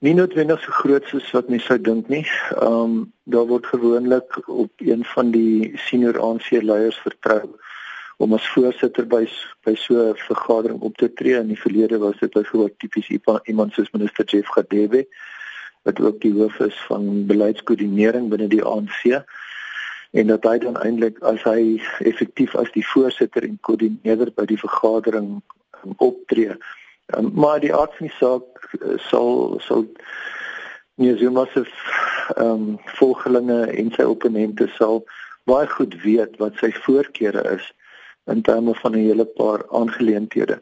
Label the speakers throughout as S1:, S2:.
S1: nie noodwendig so groot soos wat mense sou dink nie. Ehm um, daar word gewoonlik op een van die senior ANC leiers vertrou om as voorsitter by by so 'n vergadering op te tree. In die verlede was dit byvoorbeeld tipies iemand soos minister Jeff Gadebe wat ook die hoof is van beleidskoördinering binne die ANC en dat hy dan eintlik as hy effektief as die voorsitter en koördineerder by die vergadering um, optree. Um, maar die aard van die saak sal sal nie Zuma se ehm volgelinge en sy opponente sal baie goed weet wat sy voorkeure is in terme van 'n hele paar aangeleenthede.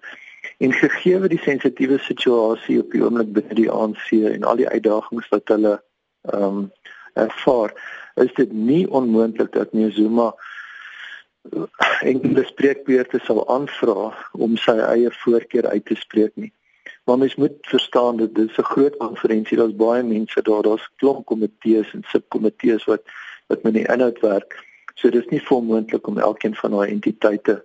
S1: En gegee die sensitiewe situasie op die oomblik binne die ANC en al die uitdagings wat hulle ehm um, ervaar, is dit nie onmoontlik dat Zuma enkele spreekbeurte sal aanvra om sy eie voorkeur uit te spreek nie. Maar mens moet verstaan dat dit 'n groot konferensie, daar's baie mense daar, daar's klomp komitees en subkomitees wat wat met die inhoud werk. So dis nie onmoontlik om elkeen van daai entiteite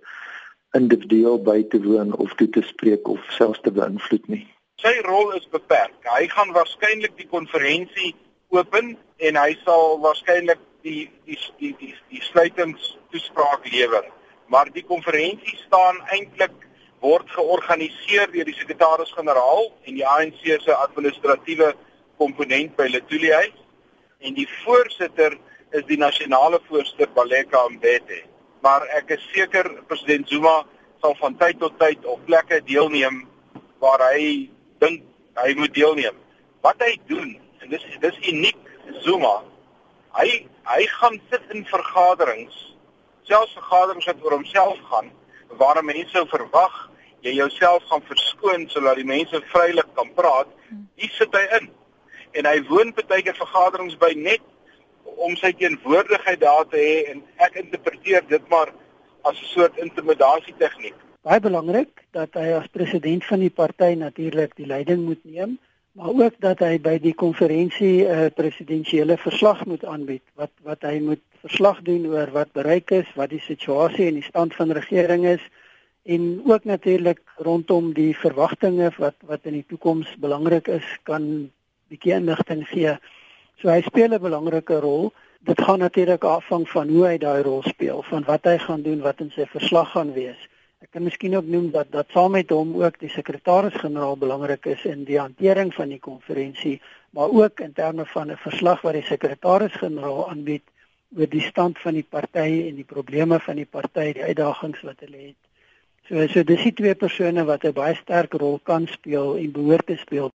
S1: individueel by te woon of toe te spreek of selfs te beïnvloed nie.
S2: Sy rol is beperk. Hy gaan waarskynlik die konferensie open en hy sal waarskynlik die die die die, die sluitingstoespraak lewer. Maar die konferensie staan eintlik word georganiseer deur die sekretaris-generaal en die ANC se administratiewe komponent by Letuli huis en die voorsitter is die nasionale voorsitter Baleka Mbete. Maar ek is seker president Zuma sal van tyd tot tyd op plekke deelneem waar hy dink hy moet deelneem. Wat hy doen en dis dis uniek Zuma. Hy hy gaan sit in vergaderings, selfs vergaderings wat oor homself gaan, waar mense sou verwag jy jouself gaan verskoon sodat die mense vrylik kan praat. Hier sit hy in. En hy woon baie vergaderings by net om sy teenwoordigheid daar te hê en ek interpreteer dit maar as 'n soort intimidasie tegniek.
S3: Baie belangrik dat hy as president van die party natuurlik die leiding moet neem maar ook dat hy by die konferensie 'n uh, presidensiële verslag moet aanbied wat wat hy moet verslag doen oor wat bereik is, wat die situasie en die stand van regering is en ook natuurlik rondom die verwagtinge wat wat in die toekoms belangrik is kan bietjie inligting gee. So hy speel 'n belangrike rol. Dit gaan natuurlik afhang van hoe hy daai rol speel, van wat hy gaan doen, wat in sy verslag gaan wees. Kan miskien ook noem dat dat saam met hom ook die sekretaris-generaal belangrik is in die hantering van die konferensie, maar ook in terme van 'n verslag wat die sekretaris-generaal aanbied oor die stand van die party en die probleme van die party, die uitdagings wat hulle het. So so dis die twee persone wat 'n baie sterk rol kan speel en behoort te speel